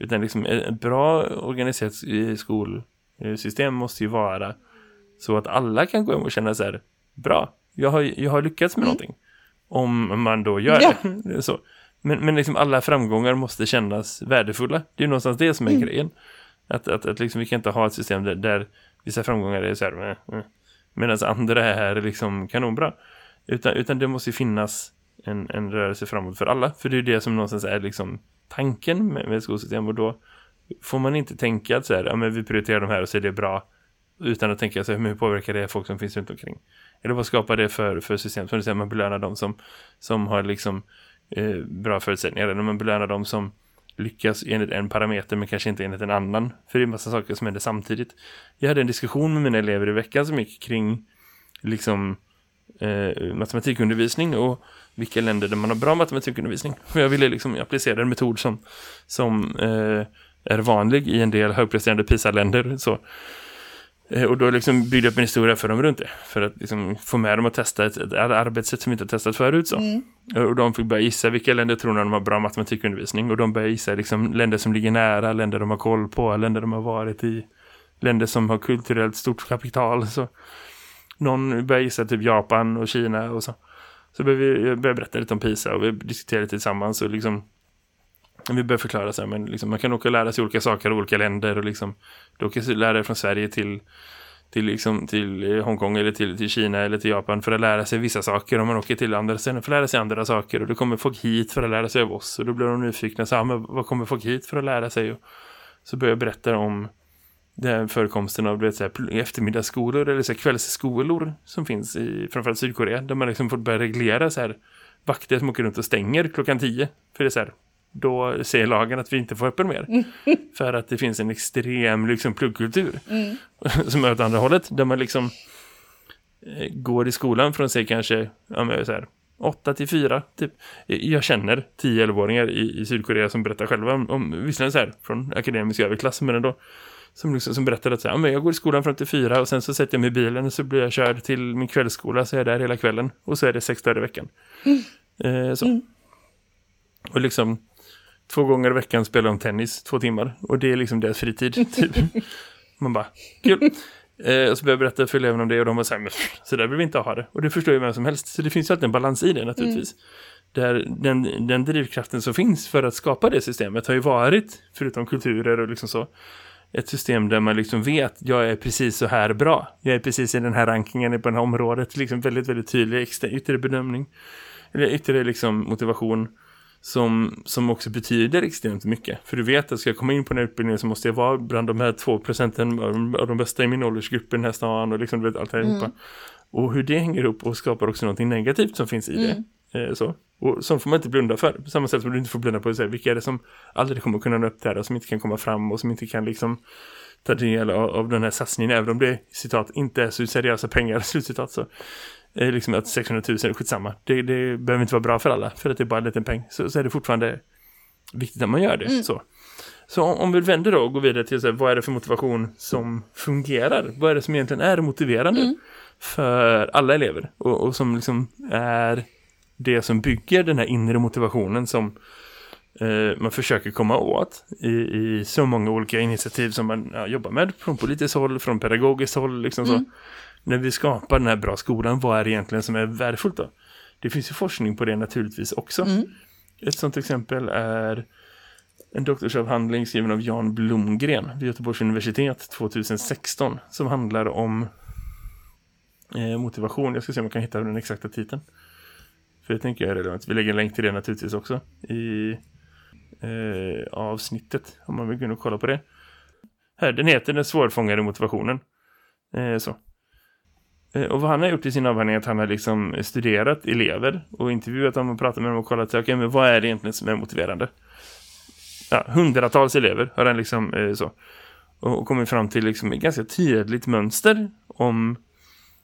Utan liksom, ett bra organiserat eh, skolsystem måste ju vara så att alla kan gå hem och känna så här, bra, jag har, jag har lyckats med någonting. Om man då gör Ja. det. Så. Men, men liksom alla framgångar måste kännas värdefulla. Det är ju någonstans det som är grejen. Att, att, att liksom, vi kan inte ha ett system där, där vissa framgångar är så här, eh, eh, medan andra är liksom kanonbra. Utan, utan det måste ju finnas en, en rörelse framåt för alla. För det är det som någonstans är liksom tanken med, med skolsystem. Och då får man inte tänka att så här, ja, men vi prioriterar de här och så är det bra. Utan att tänka så här, hur påverkar det folk som finns runt omkring? Eller vad skapar det för, för system? Som du säger, man belönar de som, som har liksom eh, bra förutsättningar. Eller man belönar de som lyckas enligt en parameter men kanske inte enligt en annan. För det är en massa saker som händer samtidigt. Jag hade en diskussion med mina elever i veckan som gick kring liksom eh, matematikundervisning och vilka länder där man har bra matematikundervisning. Jag ville liksom applicera en metod som, som eh, är vanlig i en del högpresterande PISA-länder. Så. Eh, Och då liksom byggde jag upp en historia för dem runt det. För att liksom få med dem att testa ett, ett arbetssätt som inte har testat förut. Så. Eh, Och de fick börja gissa vilka länder tror de har bra matematikundervisning. Och de började gissa liksom länder som ligger nära, länder de har koll på, länder de har varit i. Länder som har kulturellt stort kapital. Så. Någon började gissa typ Japan och Kina och så. Så började vi jag började berätta lite om PISA och vi diskuterade lite tillsammans och liksom vi började förklara så här, men liksom, man kan åka och lära sig olika saker i olika länder och liksom du åker lära dig från Sverige till till, liksom, till Hongkong eller till, till Kina eller till Japan för att lära sig vissa saker. Om man åker till andra ställen för att lära sig andra saker. Och då kommer folk hit för att lära sig av oss. Och då blir de nyfikna. Så, här, men vad kommer folk hit för att lära sig? Och så börjar jag berätta om den förekomsten av du vet, så här, eftermiddagsskolor eller så här, kvällsskolor som finns i framförallt Sydkorea. Där man liksom får börja reglera så här, vakter som åker runt och stänger klockan tio. För det är så här, då säger lagen att vi inte får öppen mer. För att det finns en extrem liksom, pluggkultur som är åt andra hållet. Där man liksom eh, går i skolan från sig kanske ja, men, så här, 8 till 4 typ. Jag känner 10-11-åringar i, i Sydkorea som berättar själva om, om visserligen så här från akademisk överklass men ändå som, liksom, som berättar att så här, men jag går i skolan fram till 4 och sen så sätter jag mig i bilen och så blir jag körd till min kvällsskola så är jag där hela kvällen och så är det sex dagar i veckan. Eh, så. Och liksom två gånger i veckan spelar de tennis två timmar och det är liksom deras fritid typ. Man bara, kul. Eh, och så börjar jag berätta för eleverna om det och de var så här, men så där vill vi inte ha det. Och det förstår ju vem som helst. Så det finns ju alltid en balans i det naturligtvis. Där den, den drivkraften som finns för att skapa det systemet har ju varit, förutom kulturer och liksom så, ett system där man liksom vet jag är precis så här bra. Jag är precis i den här rankingen på det här området. Liksom väldigt, väldigt tydlig yttre bedömning. Eller yttre liksom motivation som, som också betyder extremt mycket. För du vet att ska jag komma in på den här utbildningen så måste jag vara bland de här två procenten av de bästa i min åldersgrupp i den här stan och liksom vet, allt här mm. Och hur det hänger upp och skapar också något negativt som finns i mm. det. Eh, så. Och som får man inte blunda för. På samma sätt som du inte får blunda på säga vilka är det som aldrig kommer kunna nå upp där och som inte kan komma fram och som inte kan liksom ta del av, av den här satsningen även om det, citat, inte är så seriösa pengar, slutcitat så. Eh, liksom att 600 000 är skitsamma. Det, det behöver inte vara bra för alla för att det är bara en liten peng. Så, så är det fortfarande viktigt att man gör det. Mm. Så. Så om vi vänder då och går vidare till så här, vad är det för motivation som fungerar? Vad är det som egentligen är motiverande mm. för alla elever? Och, och, som liksom är det som bygger den här inre motivationen som eh, man försöker komma åt i, i, så många olika initiativ som man ja, jobbar med från politiskt håll, från pedagogiskt håll. Liksom mm. så. När vi skapar den här bra skolan, vad är det egentligen som är värdefullt då? Det finns ju forskning på det naturligtvis också. Mm. Ett sånt exempel är en doktorsavhandling skriven av Jan Blomgren vid Göteborgs universitet 2016 som handlar om eh, motivation. Jag ska se om jag kan hitta den exakta titeln. För det tänker jag är relevant. Vi lägger en länk till det naturligtvis också i eh, avsnittet om man vill gå in och kolla på det. Här, den heter Den svårfångade motivationen. Eh, så. Eh, och vad han har gjort i sin avhandling är att han har liksom studerat elever och intervjuat dem och pratat med dem och kollat okay, men vad är det egentligen som är motiverande. Ja, hundratals elever har han liksom eh, så. Och, kommit fram till liksom ett ganska tydligt mönster om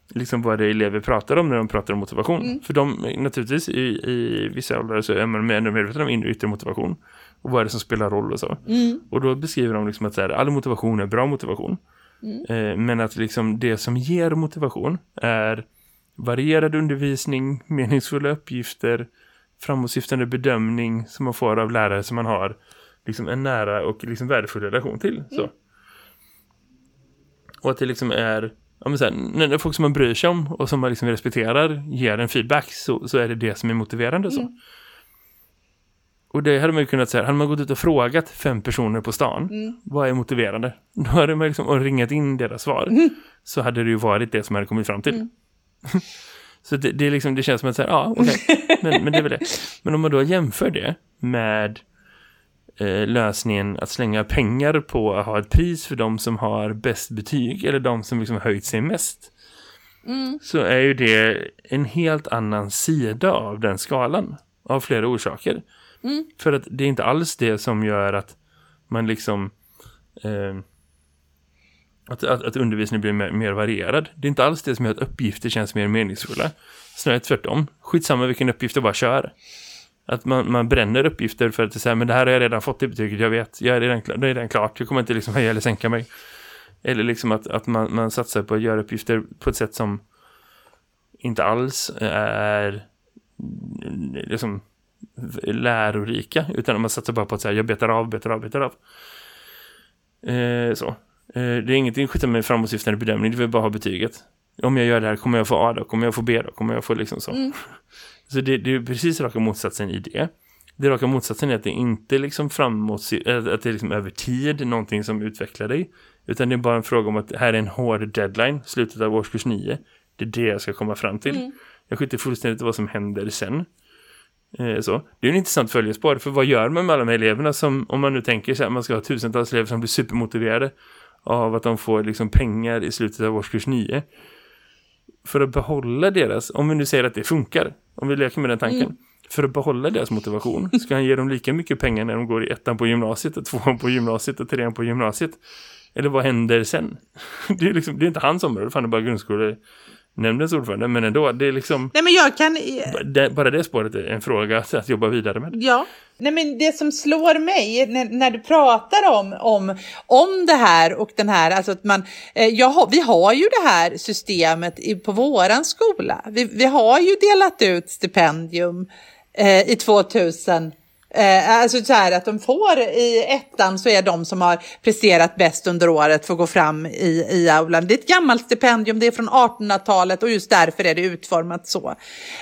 liksom vad det elever pratar om när de pratar om motivation. Mm. För de, naturligtvis i, i vissa åldrar så är man mer medveten om inre yttre motivation. Och vad är det som spelar roll och så. Mm. Och då beskriver de liksom att så här, all motivation är bra motivation. Mm. Eh, men att liksom det som ger motivation är varierad undervisning, meningsfulla uppgifter, framåtsyftande bedömning som man får av lärare som man har liksom en nära och liksom värdefull relation till. Så. Mm. Och att det liksom är ja, men sen, när folk som man bryr sig om och som man liksom respekterar ger en feedback så, så är det det som är motiverande. så. Mm. Och det hade man ju kunnat säga, hade man gått ut och frågat fem personer på stan, mm. vad är motiverande? Då hade man liksom och ringat in deras svar. Mm. Så hade det ju varit det som hade kommit fram till. Mm. så det, det, liksom, det känns som att säga, ja, okej, okay. men, men det är väl det. Men om man då jämför det med eh, lösningen att slänga pengar på att ha ett pris för de som har bäst betyg eller de som liksom höjt sig mest. Mm. Så är ju det en helt annan sida av den skalan av flera orsaker. Mm. För att det är inte alls det som gör att man liksom eh, att, att, att undervisningen blir mer, mer, varierad. Det är inte alls det som gör att uppgifter känns mer meningsfulla. Snarare tvärtom. Skitsamma vilken uppgift du bara kör. Att man, man bränner uppgifter för att det säger, men det här har jag redan fått i betyget, jag vet. Jag är redan, det är redan klart, jag kommer inte liksom höja eller sänka mig. Eller liksom att, att man, man satsar på att göra uppgifter på ett sätt som inte alls är liksom lärorika. Utan man satsar bara på att säga jag betar av, betar av, betar av. Eh, så. Eh, det är ingenting skjuta med framåtsyftande bedömning, det vill bara ha betyget. Om jag gör det här kommer jag få A då, kommer jag få B då, kommer jag få liksom så. Mm. Så det, det, är precis raka motsatsen i det. Det raka motsatsen är att det inte liksom framåt, att det är liksom över tid någonting som utvecklar dig. Utan det är bara en fråga om att här är en hård deadline, slutet av årskurs 9. Det är det jag ska komma fram till. Mm. Jag skiter fullständigt vad som händer sen. Eh, så. Det är en intressant följespår, för vad gör man med alla de här eleverna som, om man nu tänker sig att man ska ha tusentals elever som blir supermotiverade av att de får liksom pengar i slutet av årskurs 9 för att behålla deras, om vi nu säger att det funkar, om vi leker med den tanken, mm. för att behålla deras motivation ska han ge dem lika mycket pengar när de går i ettan på gymnasiet, och tvåan på gymnasiet och trean på gymnasiet. Eller vad händer sen? Det är, liksom, det är inte hans område, fan det är bara grundskole nämndens ordförande, men ändå, det är liksom... Nej, men jag kan... Det, bara det spåret är en fråga att jobba vidare med. Ja, Nej, men det som slår mig när, när, du pratar om, om, om det här och den här, alltså att man, eh, jag, vi har ju det här systemet i, på våran skola. Vi, vi har ju delat ut stipendium eh, i 2000 Eh, alltså så här att de får i ettan så är de som har presterat bäst under året får gå fram i, i aulan. Det är ett gammalt stipendium, det är från 1800-talet och just därför är det utformat så.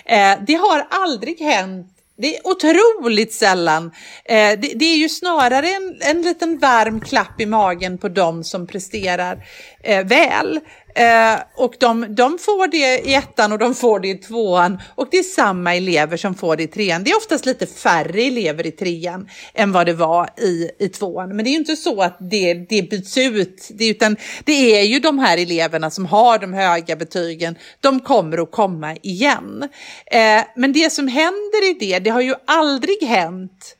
Eh, det har aldrig hänt Det är otroligt sällan. Eh, det, det, är ju snarare en, en liten varm klapp i magen på de som presterar eh, väl. Eh, och de, de får det i ettan och de får det i tvåan och det är samma elever som får det i trean. Det är oftast lite färre elever i trean än vad det var i, i tvåan. Men det är ju inte så att det, det byts ut, det, utan det är ju de här eleverna som har de höga betygen, de kommer att komma igen. Eh, men det som händer i det, det har ju aldrig hänt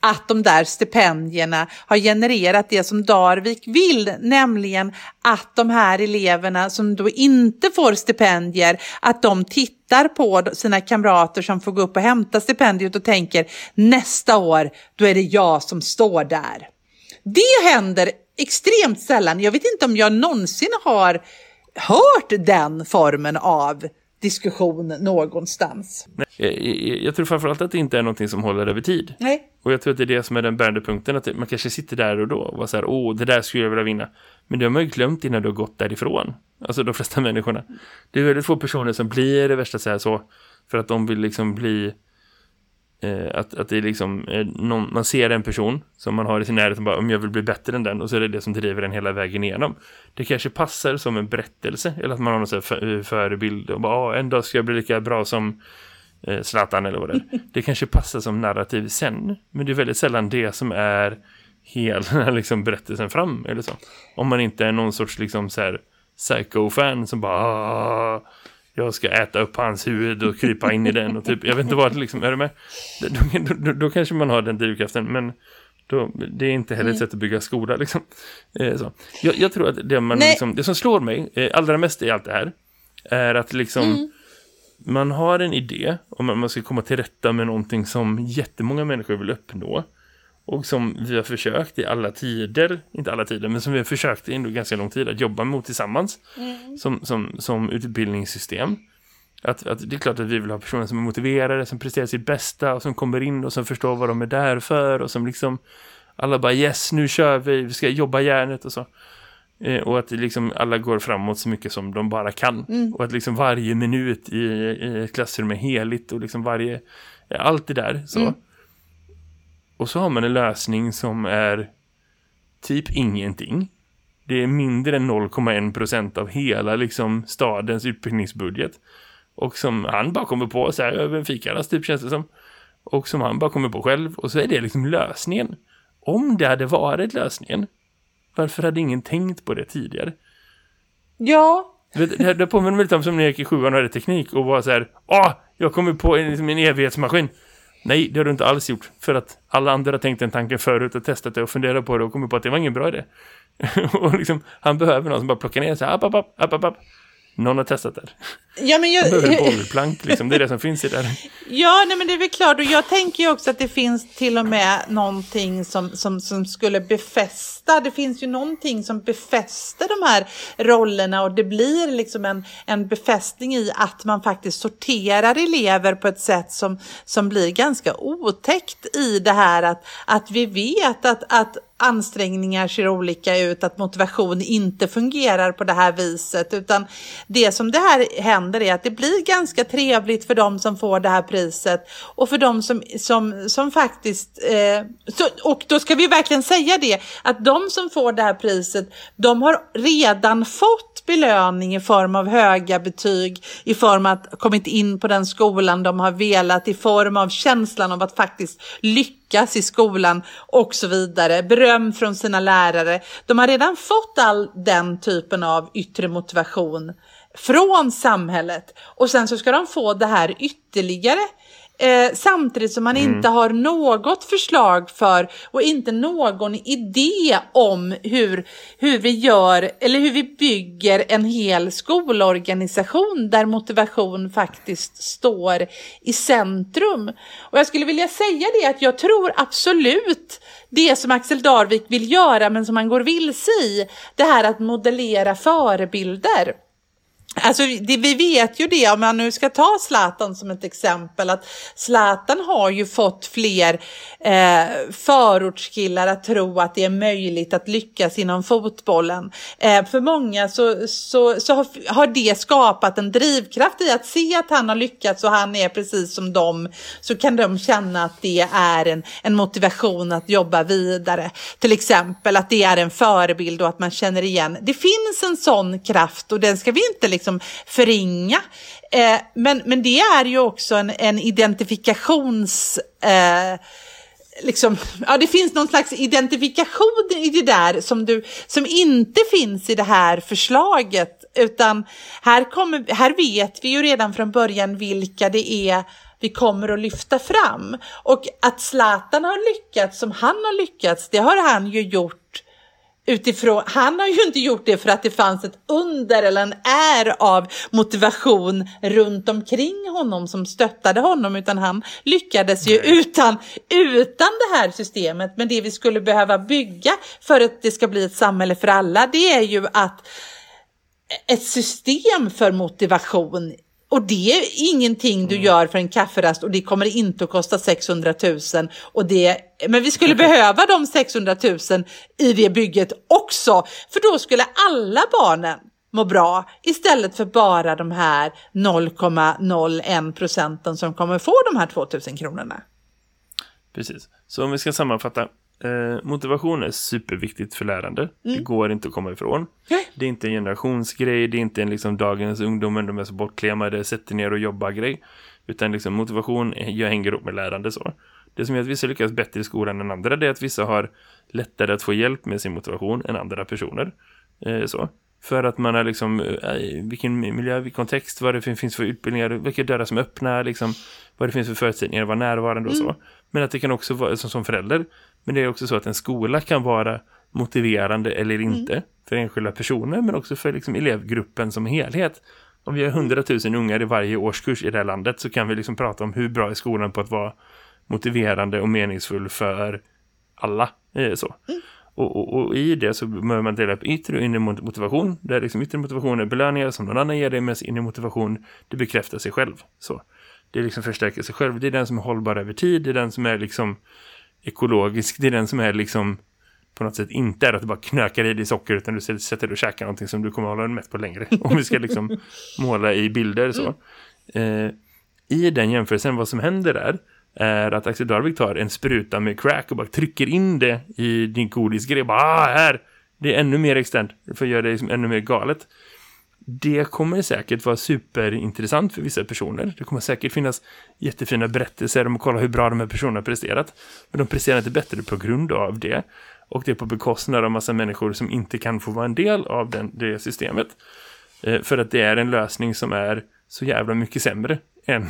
att de där stipendierna har genererat det som Darvik vill, nämligen att de här eleverna som då inte får stipendier, att de tittar på sina kamrater som får gå upp och hämta stipendiet och tänker nästa år, då är det jag som står där. Det händer extremt sällan. Jag vet inte om jag någonsin har hört den formen av diskussion någonstans. Jag, jag, jag tror framförallt att det inte är någonting som håller över tid. Nej. Och jag tror att det är det som är den bärande punkten. Att man kanske sitter där och då och var så här, åh, det där skulle jag vilja vinna. Men det har man ju glömt innan du har gått därifrån. Alltså de flesta människorna. Det är väldigt få personer som blir det värsta så här så. För att de vill liksom bli Eh, att, att det är liksom eh, någon, man ser en person som man har i sin närhet och bara om jag vill bli bättre än den och så är det det som driver den hela vägen igenom. Det kanske passar som en berättelse eller att man har någon sån för, eh, förebild och bara en dag ska jag bli lika bra som eh, Zlatan eller vad det är. Det kanske passar som narrativ sen men det är väldigt sällan det som är hela liksom, berättelsen fram eller så. Om man inte är någon sorts liksom så här psycho-fan som bara ah, jag ska äta upp hans huvud och krypa in i den och typ, jag vet inte vad liksom, är du med? Då, då, då kanske man har den drivkraften, men då, det är inte heller ett sätt att bygga skola liksom. Eh, så. Jag, jag, tror att det, man, liksom, det som slår mig eh, allra mest i allt det här är att liksom mm. man har en idé om att man ska komma till rätta med någonting som jättemånga människor vill uppnå och som vi har försökt i alla tider, inte alla tider, men som vi har försökt i ändå ganska lång tid att jobba mot tillsammans mm. som, som, som utbildningssystem. Att, att det är klart att vi vill ha personer som är motiverade, som presterar sitt bästa och som kommer in och som förstår vad de är där för och som liksom alla bara yes, nu kör vi, vi ska jobba järnet och så. Eh, och att liksom alla går framåt så mycket som de bara kan. Mm. Och att liksom varje minut i, i klassrum är heligt och liksom varje, allt det där så. Mm. Och så har man en lösning som är typ ingenting. Det är mindre än 0,1% av hela liksom stadens utbildningsbudget. Och som han bara kommer på så här över en fikarast typ känns det som. Och som han bara kommer på själv. Och så är det liksom lösningen. Om det hade varit lösningen. Varför hade ingen tänkt på det tidigare? Ja. Det, det, det påminner mig lite om som när jag gick i sjuan och hade teknik och var så här. Åh, jag kommer på en, liksom en evighetsmaskin. Nej, det har du inte alls gjort. För att alla andra har tänkt en tanke förut och testat det och funderat på det och kommit på att det var ingen bra idé. och liksom, han behöver någon som bara plockar ner sig. App, app, app, app, app. Någon har testat det. Ja, men jag... Han behöver bollplank, liksom. Det är det som finns i det. Ja, nej, men det är väl klart. Och jag tänker ju också att det finns till och med någonting som, som, som skulle befästa. Det finns ju någonting som befäster de här rollerna och det blir liksom en, en befästning i att man faktiskt sorterar elever på ett sätt som, som blir ganska otäckt i det här att, att vi vet att, att ansträngningar ser olika ut, att motivation inte fungerar på det här viset, utan det som det här händer är att det blir ganska trevligt för de som får det här priset och för de som, som, som faktiskt, eh, så, och då ska vi verkligen säga det, att de som får det här priset, de har redan fått belöning i form av höga betyg, i form av att kommit in på den skolan de har velat, i form av känslan av att faktiskt lyckas i skolan och så vidare. Beröm från sina lärare. De har redan fått all den typen av yttre motivation från samhället och sen så ska de få det här ytterligare Eh, samtidigt som man mm. inte har något förslag för och inte någon idé om hur, hur vi gör eller hur vi bygger en hel skolorganisation där motivation faktiskt står i centrum. Och jag skulle vilja säga det att jag tror absolut det som Axel Darvik vill göra men som han går vilse i, det här att modellera förebilder. Alltså, det, vi vet ju det, om man nu ska ta Zlatan som ett exempel, att Zlatan har ju fått fler eh, förortskillar att tro att det är möjligt att lyckas inom fotbollen. Eh, för många så, så, så har, har det skapat en drivkraft i att se att han har lyckats och han är precis som dem, så kan de känna att det är en, en motivation att jobba vidare. Till exempel att det är en förebild och att man känner igen. Det finns en sån kraft och den ska vi inte liksom Liksom förringa. Eh, men, men det är ju också en, en identifikations... Eh, liksom, ja, det finns någon slags identifikation i det där som, du, som inte finns i det här förslaget. Utan här, kommer, här vet vi ju redan från början vilka det är vi kommer att lyfta fram. Och att Zlatan har lyckats som han har lyckats, det har han ju gjort utifrån, han har ju inte gjort det för att det fanns ett under eller en är av motivation runt omkring honom som stöttade honom utan han lyckades ju utan, utan det här systemet. Men det vi skulle behöva bygga för att det ska bli ett samhälle för alla det är ju att ett system för motivation och det är ingenting du mm. gör för en kafferast och det kommer inte att kosta 600 000. Och det, men vi skulle behöva de 600 000 i det bygget också. För då skulle alla barnen må bra istället för bara de här 0,01 procenten som kommer få de här 2000 kronorna. Precis. Så om vi ska sammanfatta Eh, motivation är superviktigt för lärande. Mm. Det går inte att komma ifrån. Mm. Det är inte en generationsgrej. Det är inte en liksom dagens ungdomen, de är så bortklemade, sätter ner och jobbar grej. Utan liksom motivation jag hänger upp med lärande så. Det som gör att vissa lyckas bättre i skolan än andra det är att vissa har lättare att få hjälp med sin motivation än andra personer. Eh, så. För att man har liksom, äh, vilken miljö, vilken kontext, vad det finns för utbildningar, vilka dörrar som öppnar, liksom, vad det finns för förutsättningar, vad närvarande och så. Mm. Men att det kan också vara, som, som förälder, men det är också så att en skola kan vara motiverande eller mm. inte mm. för enskilda personer men också för liksom elevgruppen som helhet. Om vi har hundratusen ungar i varje årskurs i det här landet så kan vi liksom prata om hur bra är skolan på att vara motiverande och meningsfull för alla. Eh, så. Mm. Och, och, och, i det så behöver man dela upp yttre och inre motivation. Där liksom yttre motivation är belöningar som någon annan ger dig, medan inre motivation det bekräftar sig själv. Så. Det är liksom förstärker sig själv. Det är den som är hållbar över tid. Det är den som är liksom ekologisk. Det är den som är liksom på något sätt inte är att du bara knökar i dig socker utan du sätter dig och käkar någonting som du kommer hålla mätt på längre. Om vi ska liksom måla i bilder så. Eh, I den jämförelsen vad som händer där är att Axel Darvik tar en spruta med crack och bara trycker in det i din godisgrej. Bara, ah, här! Det är ännu mer externt för att göra det liksom ännu mer galet det kommer säkert vara superintressant för vissa personer. Det kommer säkert finnas jättefina berättelser om att kolla hur bra de här personerna har presterat. Men de presterar inte bättre på grund av det. Och det är på bekostnad av massa människor som inte kan få vara en del av den, det systemet. Eh, för att det är en lösning som är så jävla mycket sämre än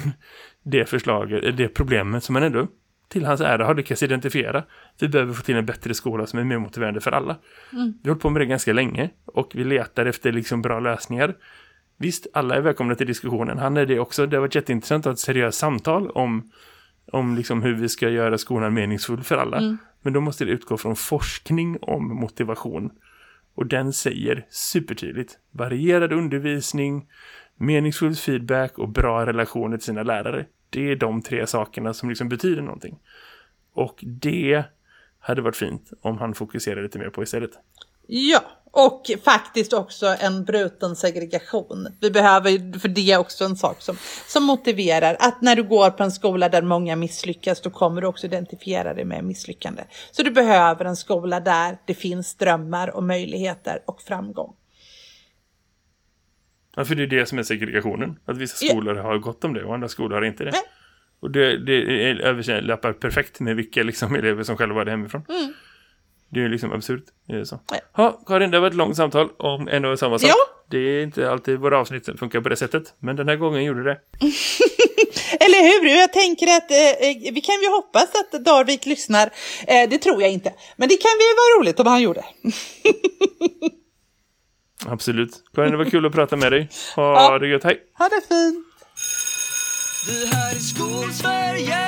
det förslaget, det problemet som man ändå till hans ära har lyckats identifiera. Vi behöver få till en bättre skola som är mer motiverande för alla. Mm. Vi har hållit på med det ganska länge och vi letar efter liksom bra lösningar. Visst, alla är välkomna till diskussionen. Han är det också. Det har varit jätteintressant att ha ett seriöst samtal om, om liksom hur vi ska göra skolan meningsfull för alla. Mm. Men då måste det utgå från forskning om motivation. Och den säger supertydligt varierad undervisning, meningsfull feedback och bra relationer till sina lärare det är de tre sakerna som liksom betyder någonting. Och det hade varit fint om han fokuserade lite mer på istället. Ja, och faktiskt också en bruten segregation. Vi behöver, för det är också en sak som, som motiverar att när du går på en skola där många misslyckas, då kommer du också identifiera dig med misslyckande. Så du behöver en skola där det finns drömmar och möjligheter och framgång. Ja, för det är det som är segregationen. Att vissa skolor ja. har gått om det och andra skolor har inte det. Nej. Och det, det överlappar perfekt med vilka liksom, elever som själva var det hemifrån. Mm. Det är liksom absurt. Så. Ja, Karin, det var ett långt samtal om en och samma sak. Ja. Det är inte alltid våra avsnitt funkar på det sättet. Men den här gången gjorde det. Eller hur? Jag tänker att eh, eh, vi kan ju hoppas att Darvik lyssnar. Eh, det tror jag inte. Men det kan ju vara roligt om han gjorde. Absolut. Karin, det var kul att prata med dig. Ha ja. det gött, hej. Ha det fint. Det här är Skolsverige